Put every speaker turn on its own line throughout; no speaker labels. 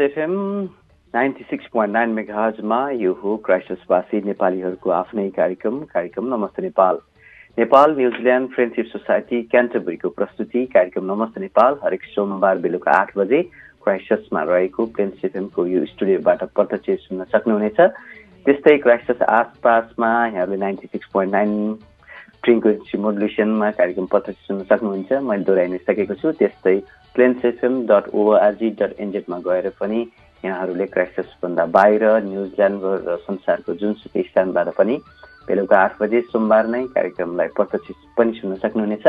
FM ninety six point nine मेगाजमा यो हो क्राइस्टसवासी नेपालीहरूको आफ्नै कार्यक्रम कार्यक्रम Namaste Nepal. Nepal New Zealand friendship society क्यान्टबरीको प्रस्तुति कार्यक्रम नमस्ते नेपाल हरेक सोमबार बेलुका आठ बजे क्राइस्टसमा रहेको प्लेन्स एफएमको यो स्टुडियोबाट प्रत्यक्ष सुन्न सक्नुहुनेछ। त्यस्तै क्राइस्टस आसपासमा यहाँहरूले ninety six point nine frequency मोडुलेसनमा कार्यक्रम प्रत्यक्ष सुन्न सक्नुहुन्छ। मैले दोहोऱ्याइ नै सकेको छु। त्यस्तै Plains FM dot ORG dot एनजेडमा गएर पनि यहाँहरूले क्राइस्टसभन्दा बाहिर न्युजिल्यान्ड र संसारको जुनसुकै स्थानबाट पनि बेलुका आठ बजे सोमबार नै कार्यक्रमलाई प्रत्यक्ष पनि सुन्न सक्नुहुनेछ।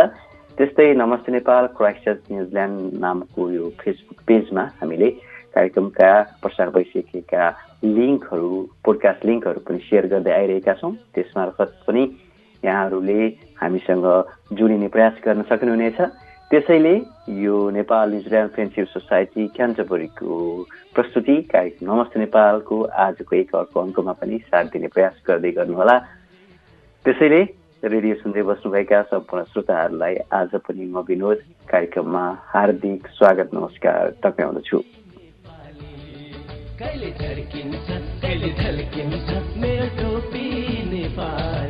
त्यस्तै नमस्ते नेपाल क्राइस्टचर्च न्युजिल्यान्ड नामको यो फेसबुक पेजमा हामीले कार्यक्रमका प्रसार भइसकेका लिङ्कहरू पोडकास्ट लिङ्कहरू पनि सेयर गर्दै आइरहेका छौँ। त्यसमार्फत पनि यहाँहरूले हामीसँग जोडिने प्रयास गर्न सक्नुहुनेछ। त्यसैले यो Nepal New Zealand friendship society क्यान्टबरीको प्रस्तुति कार्यक्रम नमस्ते नेपालको आजको एक अर्को अङ्कमा पनि साथ दिने प्रयास गर्दै गर्नुहोला। त्यसैले रेडियो सुन्दै बस्नुभएका सम्पूर्ण श्रोताहरूलाई आज पनि म विनोद कार्यक्रममा हार्दिक स्वागत नमस्कार टक्राउँदछु कहिले झर्किन्छ कहिले झल्किन्छ मेरो टोपी नेपाली।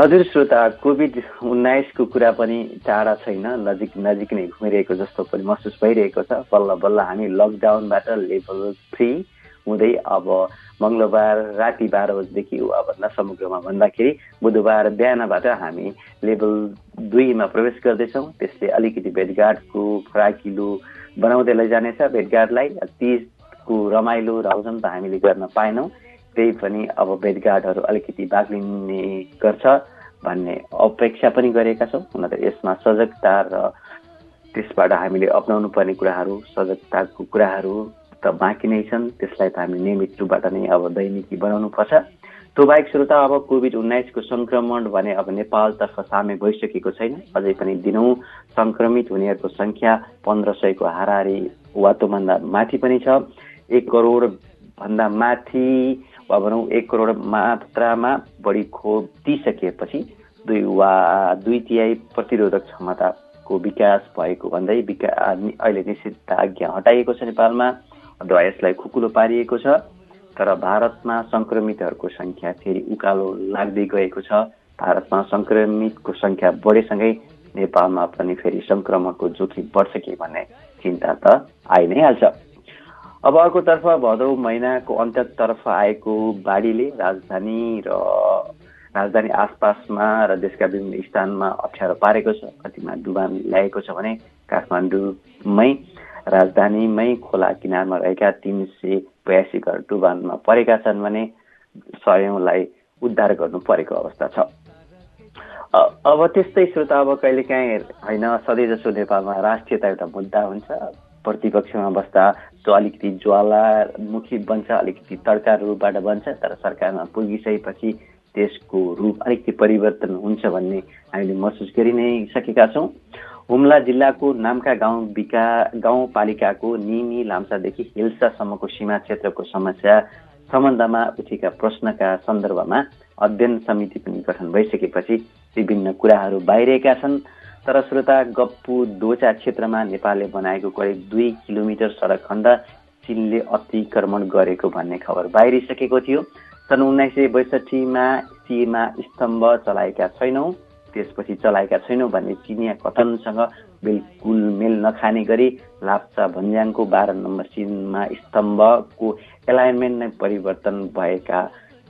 हजुर श्रोता कोभिड उन्नाइसको कुरा पनि टाढा छैन। नजिक नजिक नै घुमिरहेको जस्तो पनि महसुस भइरहेको छ। बल्ल बल्ल हामी लकडाउनबाट लेभल थ्री हुँदै अब मङ्गलबार राति बाह्र बजीदेखि भन्न समग्रमा भन्दाखेरि बुधबार बिहानबाट हामी लेभल दुईमा प्रवेश गर्दैछौँ। त्यसले अलिकति भेटघाटको फराकिलो बनाउँदै लैजानेछ। भेटघाटलाई तिजको रमाइलो रौजन त हामीले गर्न पाएनौँ। त्यही पनि अब भेटघाटहरू अलिकति बाक्लिने गर्छ भन्ने अपेक्षा पनि गरेका छौँ। हुन त यसमा सजगता र त्यसबाट हामीले अप्नाउनु पर्ने कुराहरू सजगताको कुराहरू त बाँकी नै छन्। त्यसलाई त हामी नियमित रूपबाट नै अब दैनिकी बनाउनु पर्छ। त्यो बाहेक श्रोता अब कोभिड उन्नाइसको सङ्क्रमण भने अब नेपालतर्फ सामे भइसकेको छैन। अझै पनि दिनौँ सङ्क्रमित हुनेहरूको सङ्ख्या पन्ध्र सयको हाराहारी वा त्योभन्दा माथि पनि छ। एक करोड भन्दा माथि वा भनौँ एक करोड मात्रामा बढी खोप दिइसकेपछि दुई वा दुई तिहाई प्रतिरोधक क्षमताको विकास भएको भन्दै विका अहिले निषेधाज्ञा हटाइएको छ नेपालमा अथवा यसलाई खुकुलो पारिएको छ तर भारतमा सङ्क्रमितहरूको सङ्ख्या फेरि उकालो लाग्दै गएको छ भारतमा सङ्क्रमितको सङ्ख्या बढेसँगै नेपालमा पनि फेरि सङ्क्रमणको जोखिम बढ्छ कि भन्ने चिन्ता त आइ नै हाल्छ अब अर्कोतर्फ भदौ महिनाको अन्त्यतर्फ आएको बाढीले राजधानी र राजधानी आसपासमा र देशका विभिन्न स्थानमा अप्ठ्यारो पारेको छ। कतिमा डुबान ल्याएको छ भने काठमाडौँमै राजधानीमै खोला किनारमा रहेका तिन सय बयासी घर डुबानमा परेका छन् भने सयौँलाई उद्धार गर्नु परेको अवस्था छ। अब त्यस्तै श्रोता अब कहिलेकाहीँ होइन सधैँ जसो नेपालमा राष्ट्रियता एउटा मुद्दा हुन्छ। प्रतिपक्षमा बस्दा त्यो अलिकति ज्वालामुखी बन्छ अलिकति तड्का रूपबाट बन्छ तर सरकारमा पुगिसकेपछि त्यसको रूप अलिकति परिवर्तन हुन्छ भन्ने हामीले महसुस गरि नै सकेका छौँ। हुम्ला जिल्लाको नाम्का गाउँ विका गाउँपालिकाको निमी लाम्सादेखि हिल्सासम्मको सीमा क्षेत्रको समस्या सम्बन्धमा उठेका प्रश्नका सन्दर्भमा अध्ययन समिति पनि गठन भइसकेपछि विभिन्न कुराहरू बाहिरिएका छन्। तर श्रोता गप्पु दोचा क्षेत्रमा नेपालले बनाएको करिब दुई किलोमिटर सडक खण्ड चिनले अतिक्रमण गरेको भन्ने खबर बाहिरिसकेको थियो। सन् उन्नाइस सय बैसठीमा सीमा स्तम्भ चलाएका छैनौँ त्यसपछि चलाएका छैनौँ भन्ने चिनिया कथनसँग बिल्कुल मेल नखाने गरी लाप्चा भन्ज्याङको बाह्र नम्बर सिनमा स्तम्भको एलाइनमेन्ट नै परिवर्तन भएका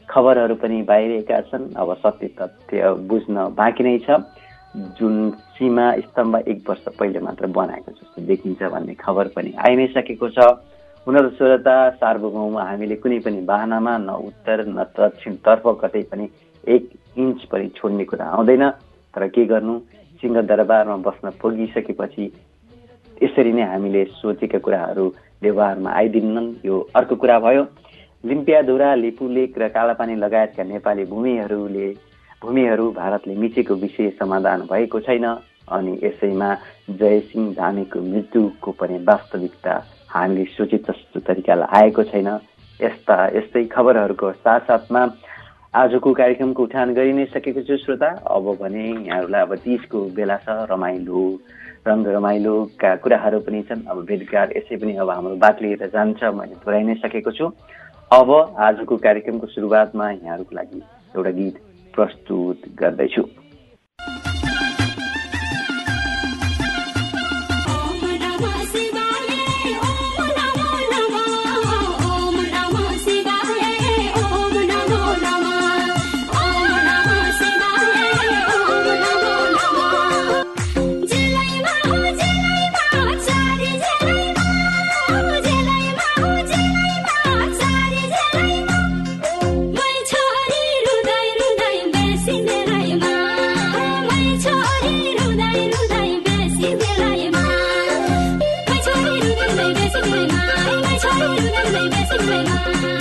खबरहरू पनि बाहिरिएका छन्। अब सत्य तथ्य बुझ्न बाँकी नै छ। जुन सीमा स्तम्भ एक वर्ष पहिले मात्र बनाएको जस्तो देखिन्छ भन्ने खबर पनि आइ नै सकेको छ। हुन त श्रोता सार्वभौम हामीले कुनै पनि बाहनामा न उत्तर न दक्षिणतर्फ कतै पनि एक इन्च पनि छोड्ने कुरा आउँदैन। तर के गर्नु? सिंहदरबारमा बस्न पुगिसकेपछि यसरी नै हामीले सोचेका कुराहरू व्यवहारमा आइदिन्नन्। यो अर्को कुरा भयो। लिम्पियाधुरा लिपुलेक र कालापानी लगायतका नेपाली भूमिहरूले भूमिहरू भारतले मिचेको विषय समाधान भएको छैन अनि यसैमा जयसिंह धामीको मृत्युको पनि वास्तविकता हामीले सोचे जस्तो तरिकाले आएको छैन। यस्ता यस्तै खबरहरूको साथसाथमा आजको कार्यक्रमको उठान गरि नै सकेको छु श्रोता। अब भने यहाँहरूलाई अब तिजको बेला छ रमाइलो रङ्ग रमाइलोका कुराहरू पनि छन्। अब भेटघाट यसै पनि अब हाम्रो बात लिएर जान्छ मैले पुऱ्याइ नै सकेको छु। अब आजको कार्यक्रमको सुरुवातमा यहाँहरूको लागि एउटा गीत प्रस्तुत गर्दैछु। Bye.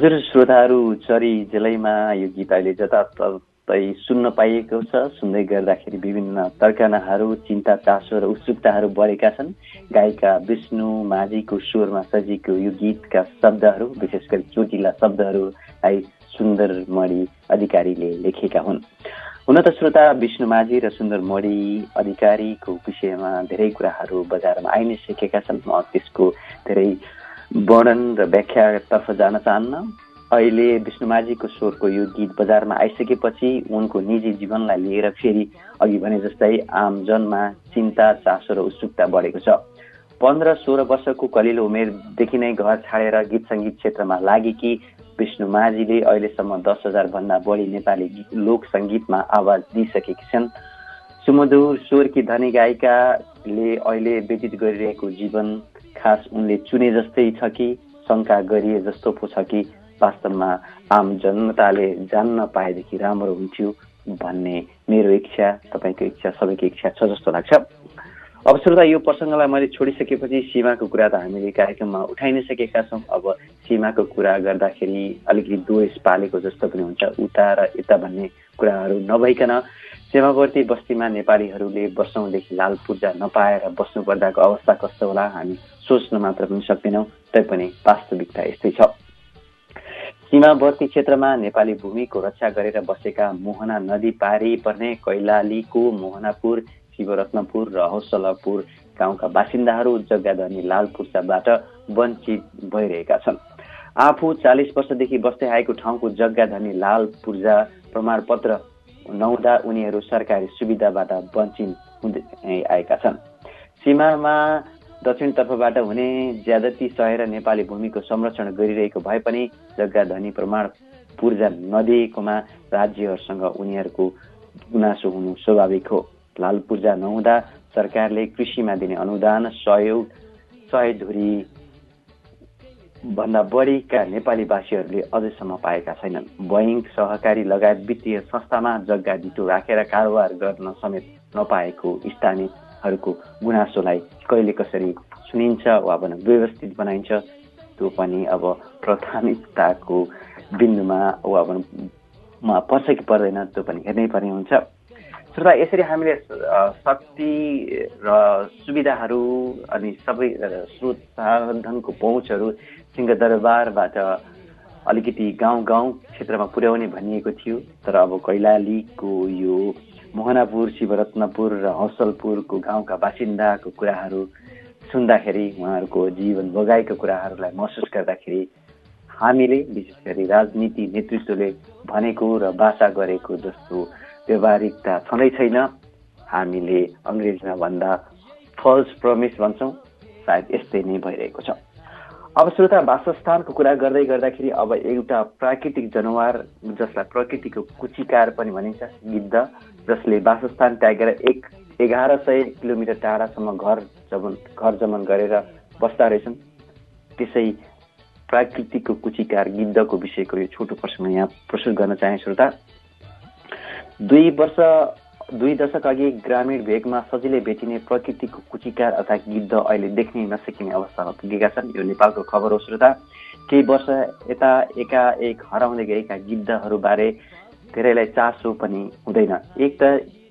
हजुर श्रोताहरू चरी जेलैमा यो गीत अहिले जताततै सुन्न पाइएको छ। सुन्दै गर्दाखेरि विभिन्न तर्कनाहरू चिन्ता चासो र उत्सुकताहरू बढेका छन्। गायिका विष्णु माझीको स्वरमा सजिएको यो गीतका शब्दहरू विशेष गरी चोटिला सुन्दर मणि अधिकारीले लेखेका हुन्। हुन त श्रोता विष्णु माझी र सुन्दर मणि अधिकारीको विषयमा धेरै कुराहरू बजारमा आइ नै सकेका छन्। म त्यसको धेरै वर्णन र व्याख्यातर्फ जान चाहन्न। अहिले विष्णुमाझीको स्वरको यो गीत बजारमा आइसकेपछि उनको निजी जीवनलाई लिएर फेरि अघि भने जस्तै आम जनमा चिन्ता चासो र उत्सुकता बढेको छ। पन्ध्र सोह्र वर्षको कलिलो उमेरदेखि नै घर छाडेर गीत सङ्गीत क्षेत्रमा लागेकी विष्णु माझीले अहिलेसम्म दस हजारभन्दा बढी नेपाली गीत लोक सङ्गीतमा आवाज दिइसकेकी छन्। सुमधुर स्वरकी धनी गायिकाले अहिले व्यतीत गरिरहेको जीवन खास उनले चुने जस्तै छ कि शङ्का गरिए जस्तो पो छ कि वास्तवमा आम जनताले जान्न पाएदेखि राम्रो हुन्थ्यो भन्ने मेरो इच्छा तपाईँको इच्छा सबैको इच्छा छ जस्तो लाग्छ। अब श्रोता यो प्रसङ्गलाई मैले छोडिसकेपछि सीमाको कुरा त हामीले कार्यक्रममा उठाइ नै सकेका छौँ। अब सीमाको कुरा गर्दाखेरि अलिकति दोष पालेको जस्तो पनि हुन्छ। उता र यता भन्ने कुराहरू नभइकन सीमावर्ती बस्तीमा नेपालीहरूले वर्षौँदेखि लाल पूर्जा नपाएर बस्नु पर्दाको अवस्था कस्तो होला हामी सोच्न मात्र पनि सक्दैनौँ तैपनि वास्तविकता यस्तै छ। सीमावर्ती क्षेत्रमा नेपाली भूमिको रक्षा गरेर बसेका मोहना नदी पारी पर्ने कैलालीको मोहनापुर शिवरत्नपुर र हौसलापुर गाउँका बासिन्दाहरू जग्गाधनी लाल पूर्जाबाट वञ्चित भइरहेका छन्। आफू चालिस वर्षदेखि बस्दै आएको ठाउँको जग्गाधनी लाल पूर्जा प्रमाणपत्र नहुँदा उनीहरू सरकारी सुविधाबाट वञ्चित हुँदै आएका छन्। सीमामा दक्षिणतर्फबाट हुने ज्यादती सहेर नेपाली भूमिको संरक्षण गरिरहेको भए पनि जग्गा धनी प्रमाण पूर्जा नदिएकोमा राज्यहरूसँग उनीहरूको गुनासो हुनु स्वाभाविक हो। लाल पूर्जा नहुँदा सरकारले कृषिमा दिने अनुदान सहयोग सय धुरी भन्दा बढीका नेपालीवासीहरूले अझैसम्म पाएका छैनन्। बैङ्क सहकारी लगायत वित्तीय संस्थामा जग्गा धितो राखेर कारोबार गर्न समेत नपाएको स्थानीयहरूको गुनासोलाई कहिले कसरी सुनिन्छ वा भनौँ व्यवस्थित बनाइन्छ त्यो पनि अब प्राथमिकताको बिन्दुमा वा भनौँ पर्छ कि पर्दैन त्यो पनि हेर्नै पर्ने हुन्छ। श्रोता यसरी हामीले शक्ति र सुविधाहरू अनि सबै स्रोत साधनको पहुँचहरू सिंहदरबारबाट अलिकति गाउँ गाउँ क्षेत्रमा पुर्याउने भनिएको थियो। तर अब कैलालीको यो मोहनापुर शिवरत्नपुर र हौसलपुरको गाउँका बासिन्दाको कुराहरू सुन्दाखेरि उहाँहरूको जीवन बगाएको कुराहरूलाई महसुस गर्दाखेरि हामीले विशेष गरी राजनीति नेतृत्वले भनेको र बासा गरेको जस्तो व्यवहारिकता छँदै छैन। हामीले अङ्ग्रेजीमा भन्दा फल्स प्रमिस भन्छौँ। सायद यस्तै नै भइरहेको छ। अब श्रोता वासस्थानको कुरा गर्दै गर्दाखेरि अब एउटा प्राकृतिक जनावर जसलाई प्रकृतिको कुचिकार पनि भनिन्छ गिद्ध जसले वासस्थान त्यागेर एक एघार सय किलोमिटर टाढासम्म घर जमन घर जमन गरेर बस्दा रहेछन्। त्यसै प्राकृतिकको कुचिकार गिद्धको विषयको यो छोटो प्रसङ्ग यहाँ प्रस्तुत गर्न चाहे श्रोता। दुई वर्ष दुई दशक अघि ग्रामीण भेगमा सजिलै भेटिने प्रकृतिको कुचिकार अर्थात् गिद्ध अहिले देख्नै नसकिने अवस्थामा पुगेका छन्। यो नेपालको खबर हो श्रोता। केही वर्ष यता एकाएक हराउँदै गएका गिद्धहरूबारे धेरैलाई चासो पनि हुँदैन। एक त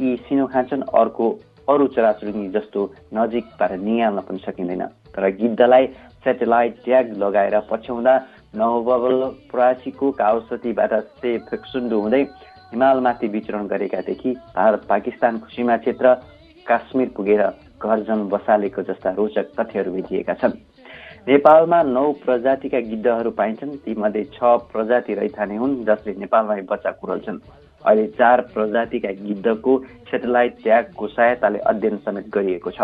यी सिनो खान्छन् अर्को अरू चराचुरुङ्गी जस्तो नजिकबाट निहाल्न पनि सकिँदैन। तर गिद्धलाई सेटेलाइट ट्याग लगाएर पछ्याउँदा नवबल प्रवासीको काउसतीबाट से फेक्सुन्डो हुँदै हिमालमाथि विचरण गरेकादेखि भारत पाकिस्तानको सीमा क्षेत्र काश्मीर पुगेर घरजन बसालेको जस्ता रोचक तथ्यहरू भेटिएका छन्। नेपालमा नौ प्रजातिका गिद्धहरू पाइन्छन् तीमध्ये छ प्रजाति रैथाने हुन् जसले नेपालमा बच्चा कुरल्छन् अहिले चार प्रजातिका गिद्धको सेटेलाइट ट्यागको सहायताले अध्ययन समेत गरिएको छ।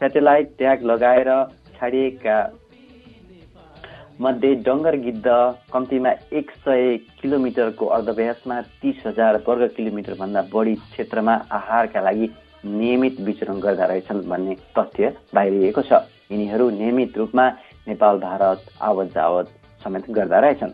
सेटेलाइट ट्याग लगाएर छाडिएका मध्ये डङ्गर गिद्ध कम्तीमा एक सय किलोमिटरको अर्धव्यासमा तिस हजार वर्ग किलोमिटरभन्दा बढी क्षेत्रमा आहारका लागि नियमित विचरण गर्दा रहेछन् भन्ने तथ्य बाहिरिएको छ। यिनीहरू नियमित रूपमा नेपाल भारत आवत जावत समेत गर्दा रहेछन्।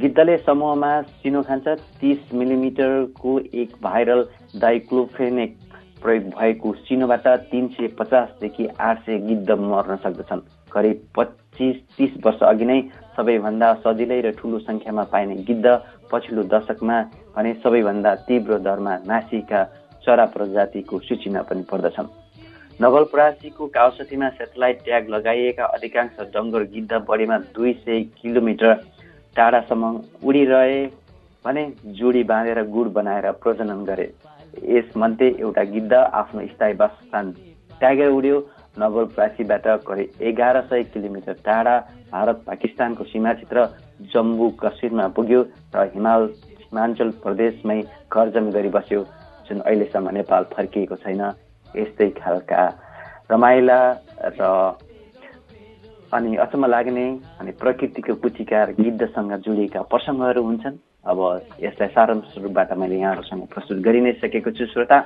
गिद्धले समूहमा सिनो खान्छ। तिस मिलिमिटरको एक भाइरल डाइक्लोफेनेक प्रयोग भएको सिनोबाट तिन सय पचासदेखि आठ सय गिद्ध मर्न सक्दछन्। करिब पच्चिस तिस वर्ष अघि नै सबैभन्दा सजिलै र ठुलो सङ्ख्यामा पाइने गिद्ध पछिल्लो दशकमा भने सबैभन्दा तीव्र दरमा नासिका चरा प्रजातिको सूचीमा पनि पर्दछन्। नवलपरासीको काउसतीमा सेटेलाइट ट्याग लगाइएका अधिकांश डङ्गर गिद्ध बढीमा दुई सय किलोमिटर टाढासम्म उडिरहे भने जोडी बाँधेर गुड बनाएर प्रजनन गरे। यसमध्ये एउटा गिद्ध आफ्नो स्थायी वासस्थान त्यागेर उड्यो। नवलप्रासीबाट करिब एघार सय किलोमिटर टाढा भारत पाकिस्तानको सीमा क्षेत्र जम्मू कश्मीरमा पुग्यो र हिमाल हिमाचल प्रदेशमै घरजम गरी बस्यो जुन अहिलेसम्म नेपाल फर्किएको छैन यस्तै खालका रमाइला र अनि अचम्म लाग्ने अनि प्रकृतिको कुचिकार गिद्धसँग जोडिएका प्रसङ्गहरू हुन्छन्। अब यसलाई सारांश रूपबाट मैले यहाँहरूसँग प्रस्तुत गरि नै सकेको छु श्रोता।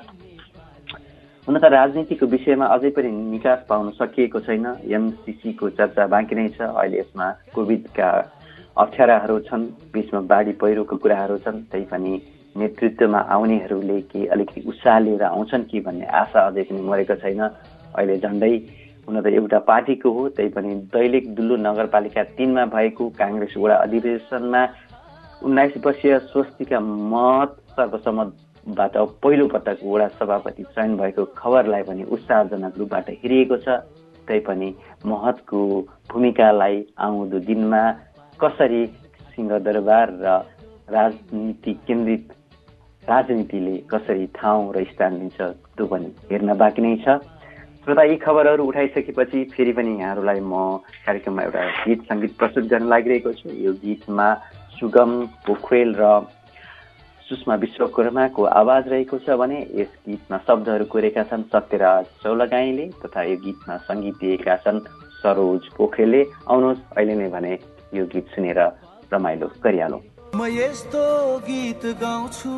हुन त राजनीतिको विषयमा अझै पनि निकास पाउन सकिएको छैन। एमसिसीको चर्चा बाँकी नै छ। अहिले यसमा कोभिडका अप्ठ्याराहरू छन् बिचमा बाढी पहिरोको कुराहरू छन् त्यही पनि नेतृत्वमा आउनेहरूले के अलिकति उत्साह लिएर आउँछन् कि भन्ने आशा अझै पनि मरेको छैन। अहिले झन्डै हुन त एउटा पार्टीको हो त्यही पनि दैलेख दुल्लु नगरपालिका तिनमा भएको काङ्ग्रेस वडा अधिवेशनमा उन्नाइस वर्षीय स्वस्तिका महत सर्वसम्मतबाट पहिलो पटक वडा सभापति चयन भएको खबरलाई पनि उत्साहजनक रूपबाट हेरिएको छ। तैपनि महतको भूमिकालाई आउँदो दिनमा कसरी सिंहदरबार र राजनीति केन्द्रित राजनीतिले कसरी ठाउँ र स्थान दिन्छ त्यो पनि हेर्न बाँकी नै छ। श्रोता यी खबरहरू उठाइसकेपछि फेरि पनि यहाँहरूलाई म कार्यक्रममा एउटा गीत सङ्गीत प्रस्तुत गर्न लागिरहेको छु। यो गीतमा सुगम पोखरेल र सुषमा विश्वकर्माको आवाज रहेको छ भने यस गीतमा शब्दहरू कोरेका छन् सत्यराज चौलगाईले तथा यो गीतमा सङ्गीत दिएका छन् सरोज पोखरेलले आउनुहोस् अहिले नै भने यो गीत सुनेर रमाइलो गरिहालौँ
म यस्तो गीत गाउँछु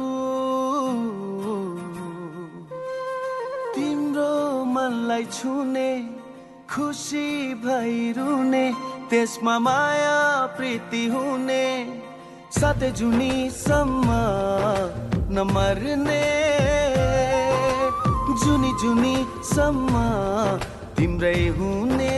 तिम्रो मनलाई छुने खुसी भइरुने त्यसमा माया प्रीति हुने साथै जुनीसम्म नमर्ने जुनी जुनीसम्म तिम्रै हुने।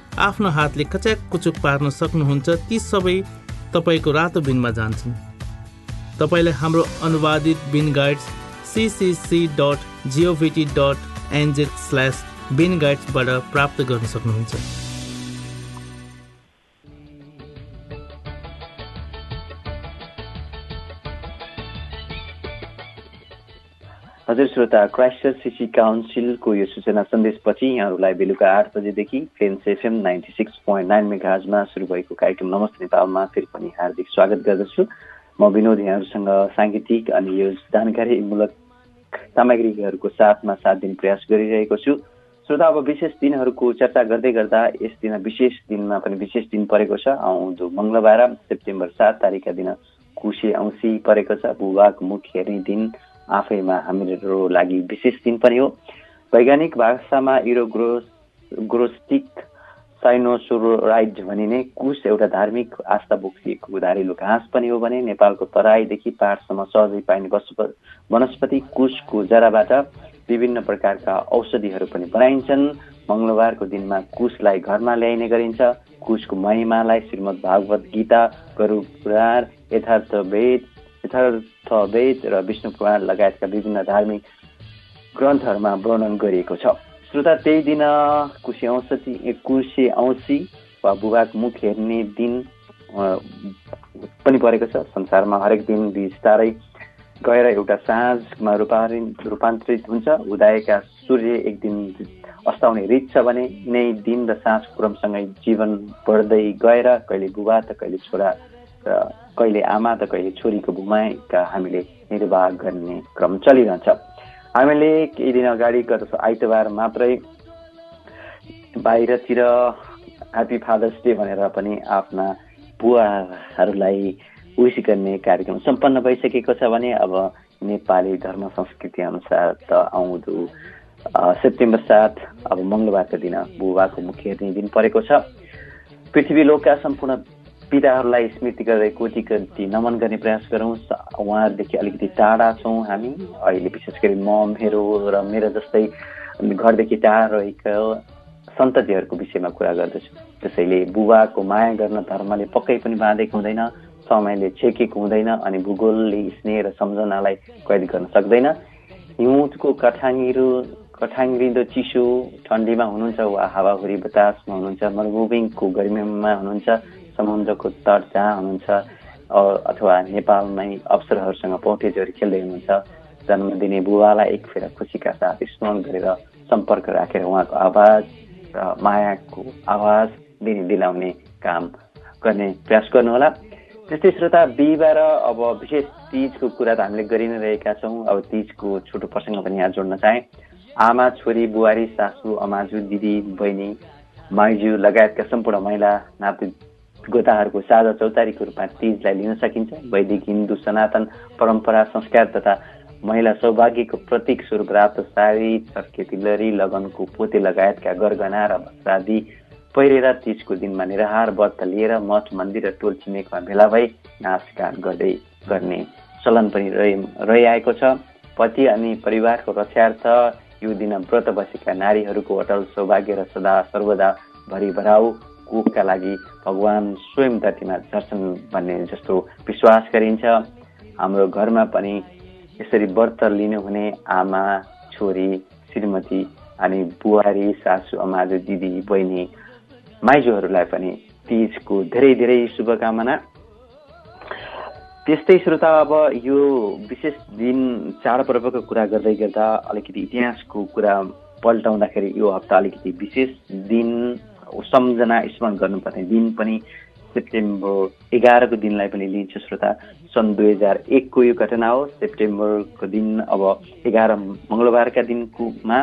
आफ्नो हातले कच्याक कुचुक पार्न सक्नुहुन्छ ती सबै तपाईँको रातो बिनमा जान्छन्। तपाईँले हाम्रो अनुवादित bin guides CCC dot GOVT dot NZ slash bin गाइड्सबाट प्राप्त गर्न सक्नुहुन्छ।
हजुर श्रोता क्राइस्ट सिसी काउन्सिलको यो सूचना सन्देशपछि यहाँहरूलाई बेलुका आठ बजेदेखि French FM ninety six point nine मेघाजमा सुरु भएको कार्यक्रम नमस्ते नेपालमा फेरि पनि हार्दिक स्वागत गर्दछु। म विनोद यहाँहरूसँग साङ्गीतिक अनि यो जानकारीमूलक सामग्रीहरूको साथमा साथ दिन प्रयास गरिरहेको छु। श्रोता अब विशेष दिनहरूको चर्चा गर्दै गर्दा यस दिन विशेष दिनमा पनि विशेष दिन परेको छ। आउँदो मङ्गलबार सेप्टेम्बर सात तारिकका दिन कुसे औँसी परेको छ। भूभाग मुख हेर्ने दिन आफैमा हाम्रो लागि विशेष दिन पनि हो। वैज्ञानिक भाषामा इरोग्रोस ग्रोस्टिक साइनोसोराइड भनिने कुश एउटा धार्मिक आस्था बोक्सिएको धारिलो घाँस पनि हो भने नेपालको तराईदेखि पाहाडसम्म सहजै पाइने वनस्पति कुशको जराबाट विभिन्न प्रकारका औषधिहरू पनि बनाइन्छन्। मङ्गलबारको दिनमा कुशलाई घरमा ल्याइने गरिन्छ। कुशको महिमालाई श्रीमद् भागवत गीता गरु पुराण यथार्थ वेद यथार्थ वेद र विष्णु पुराण लगायतका विभिन्न धार्मिक ग्रन्थहरूमा वर्णन गरिएको छ। श्रोता त्यही दिन कुशी औँसी कुशी औँसी वा बुबाक मुख हेर्ने दिन पनि परेको छ। संसारमा हरेक दिन बिस्तारै गएर एउटा साँझमा रूपान्तरित रूपान्तरित हुन्छ। उदायका सूर्य एक दिन अस्ताउने रित छ भने नै दिन र साँझ क्रमसँगै जीवन बढ्दै गएर कहिले बुबा त कहिले छोरा र कहिले आमा त कहिले छोरीको भूमिका हामीले निर्वाह गर्ने क्रम चलिरहन्छ। हामीले केही दिन अगाडि गत आइतबार मात्रै बाहिरतिर ह्याप्पी फादर्स डे भनेर पनि आफ्ना बुवाहरूलाई विस गर्ने कार्यक्रम सम्पन्न भइसकेको छ भने अब नेपाली धर्म संस्कृति अनुसार त आउँदो सेप्टेम्बर सात अब मङ्गलबारको दिन बुबाको मुख्य दिन परेको छ। पृथ्वी लोकका सम्पूर्ण पिताहरूलाई स्मृति गर्दै कोटी कोटी नमन गर्ने प्रयास गरौँ। उहाँहरूदेखि अलिकति टाढा छौँ हामी। अहिले विशेष गरी म मेरो र मेरो जस्तै घरदेखि टाढा रहेको सन्ततिहरूको विषयमा कुरा गर्दछु। त्यसैले बुबाको माया गर्न धर्मले पक्कै पनि बाँधेको हुँदैन समयले छेकेको हुँदैन अनि भूगोलले स्नेह र सम्झनालाई कैद गर्न सक्दैन। हिउँदको कठाङ्गिरो कठाङ्ग्रिँदो चिसो ठन्डीमा हुनुहुन्छ वा हावाहुरी बतासमा हुनुहुन्छ मरुभूमिको गर्मीमा हुनुहुन्छ समुद्रको तट जहाँ हुनुहुन्छ अथवा नेपालमै अवसरहरूसँग पौटेजहरू खेल्दै हुनुहुन्छ जन्म दिने बुबालाई एक फेर खुसीका साथ स्मरण गरेर सम्पर्क राखेर उहाँको आवाज र मायाको आवाज दिने दिलाउने काम गर्ने प्रयास गर्नुहोला। त्यस्तै श्रोता बिहिबार अब विशेष तिजको कुरा त हामीले गरि नै रहेका छौँ। अब तिजको छोटो प्रसङ्ग पनि यहाँ जोड्न चाहेँ। आमा छोरी बुहारी सासू अमाजु दिदी बहिनी माइजू लगायतका सम्पूर्ण महिला नाति गोताहरूको साझा चौतारीको रूपमा तिजलाई लिन सकिन्छ। वैदिक हिन्दू सनातन परम्परा संस्कार तथा महिला सौभाग्यको प्रतीक स्वरूप रातो साडी चर्के तिलरी लगनको पोते लगायतका गरगना र वस्त्रादि पहिरेर तिजको दिनमा निराहार व्रत लिएर मठ मन्दिर र टोल छिमेकमा भेला भई नाचगान गर्दै गर्ने चलन पनि रहि रहिआएको छ। पति अनि परिवारको रक्षार्थ यो दिन व्रत बसेका नारीहरूको अटल सौभाग्य र सदा सर्वदा भरिभराउ कुखका लागि भगवान् स्वयं धरतीमा झर्छन् भन्ने जस्तो विश्वास गरिन्छ। हाम्रो घरमा पनि यसरी व्रत लिनुहुने आमा छोरी श्रीमती अनि बुहारी सासु अमाजु दिदी बहिनी माइजूहरूलाई पनि तिजको धेरै धेरै शुभकामना। त्यस्तै श्रोता अब यो विशेष दिन चाडपर्वको कुरा गर्दै गर्दा अलिकति इतिहासको कुरा पल्टाउँदाखेरि यो हप्ता अलिकति विशेष दिन सम्झना स्मरण गर्नुपर्ने दिन पनि सेप्टेम्बर एघारको दिनलाई पनि लिन्छ श्रोता। सन् दुई हजार एकको यो घटना हो। सेप्टेम्बरको दिन अब एघार मङ्गलबारका दिनकोमा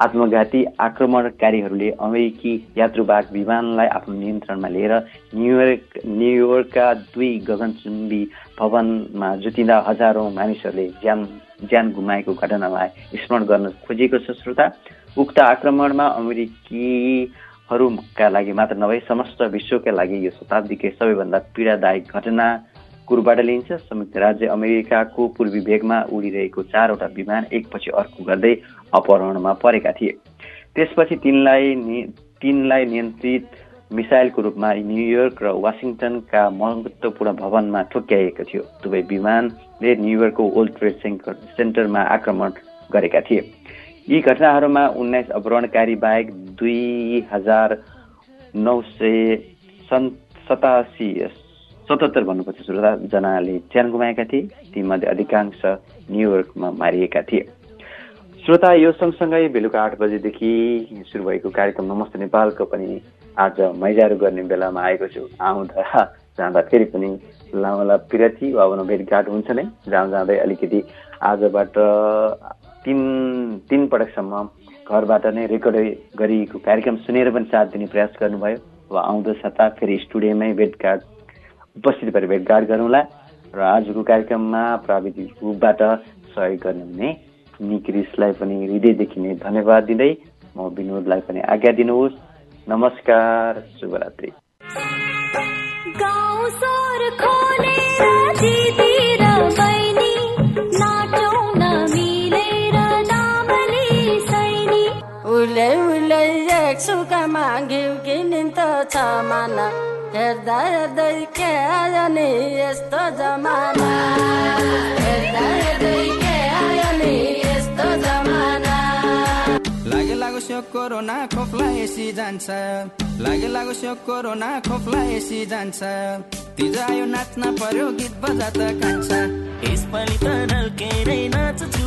आत्मघाती आक्रमणकारीहरूले अमेरिकी यात्रुवाहक विमानलाई आफ्नो नियन्त्रणमा लिएर न्युयोर्क न्युयोर्कका दुई गगनचुम्बी भवनमा जुतिँदा हजारौँ मानिसहरूले ज्यान ज्यान गुमाएको घटनालाई स्मरण गर्न खोजिएको छ श्रोता। उक्त आक्रमणमा अमेरिकीहरूका लागि मात्र नभई समस्त विश्वका लागि यो शताब्दीकै सबैभन्दा पीडादायक घटना कुरबाट लिइन्छ। संयुक्त राज्य अमेरिकाको पूर्वी भेगमा उडिरहेको चारवटा विमान एकपछि अर्को गर्दै अपहरणमा परेका थिए। त्यसपछि तिनलाई तिनलाई नियन्त्रित मिसाइलको रूपमा न्युयोर्क र वासिङटनका महत्त्वपूर्ण भवनमा ठोक्याइएको थियो। दुवै विमानले न्युयोर्कको ओल्ड ट्रेड सेन्टर सेन्टरमा आक्रमण गरेका थिए। यी घटनाहरूमा उन्नाइस अपहरणकारी बाहेक दुई हजार नौ सय सन् सतासी सतहत्तर भन्नुपर्छ श्रोताजनाले ज्यान गुमाएका थिए। तीमध्ये अधिकांश न्युयोर्कमा मारिएका थिए। श्रोता यो सँगसँगै बेलुका आठ बजेदेखि सुरु भएको कार्यक्रम नमस्ते नेपालको पनि आज मैजाहरू गर्ने बेलामा आएको छु। आउँदा जाँदा फेरि पनि लामला पिरती वा भेटघाट हुन्छ नै। जाँ जाँदै अलिकति आजबाट तिन तिन पटकसम्म घरबाट नै रेकर्ड गरिएको कार्यक्रम सुनेर पनि साथ दिने प्रयास गर्नुभयो वा आउँदो साता फेरि स्टुडियोमै भेटघाट उपस्थित भएर भेटघाट गरौँला र आजको कार्यक्रममा प्राविधिक रूपबाट सहयोग गर्नुहुने निक्रिसलाई पनि हृदयदेखि नै धन्यवाद दिँदै म विनोदलाई पनि आज्ञा दिनुहोस्। नमस्कार शुभरात्रि।
किनिन्त छ माना हेर्दा हेर्दै के आयो नि यस्तो जमाना। हेर्दा हेर्दै के आयो नि यस्तो जमाना।
लागे लागो स्यो कोरोना खोप्ला एसी जान्छ। लागे लागो स्यो कोरोना खोप्ला एसी जान्छ। तिज आयो नाच्न पर्यो गीत बजा त कान्छ। यसपालि त नल्केरै नाच्छु।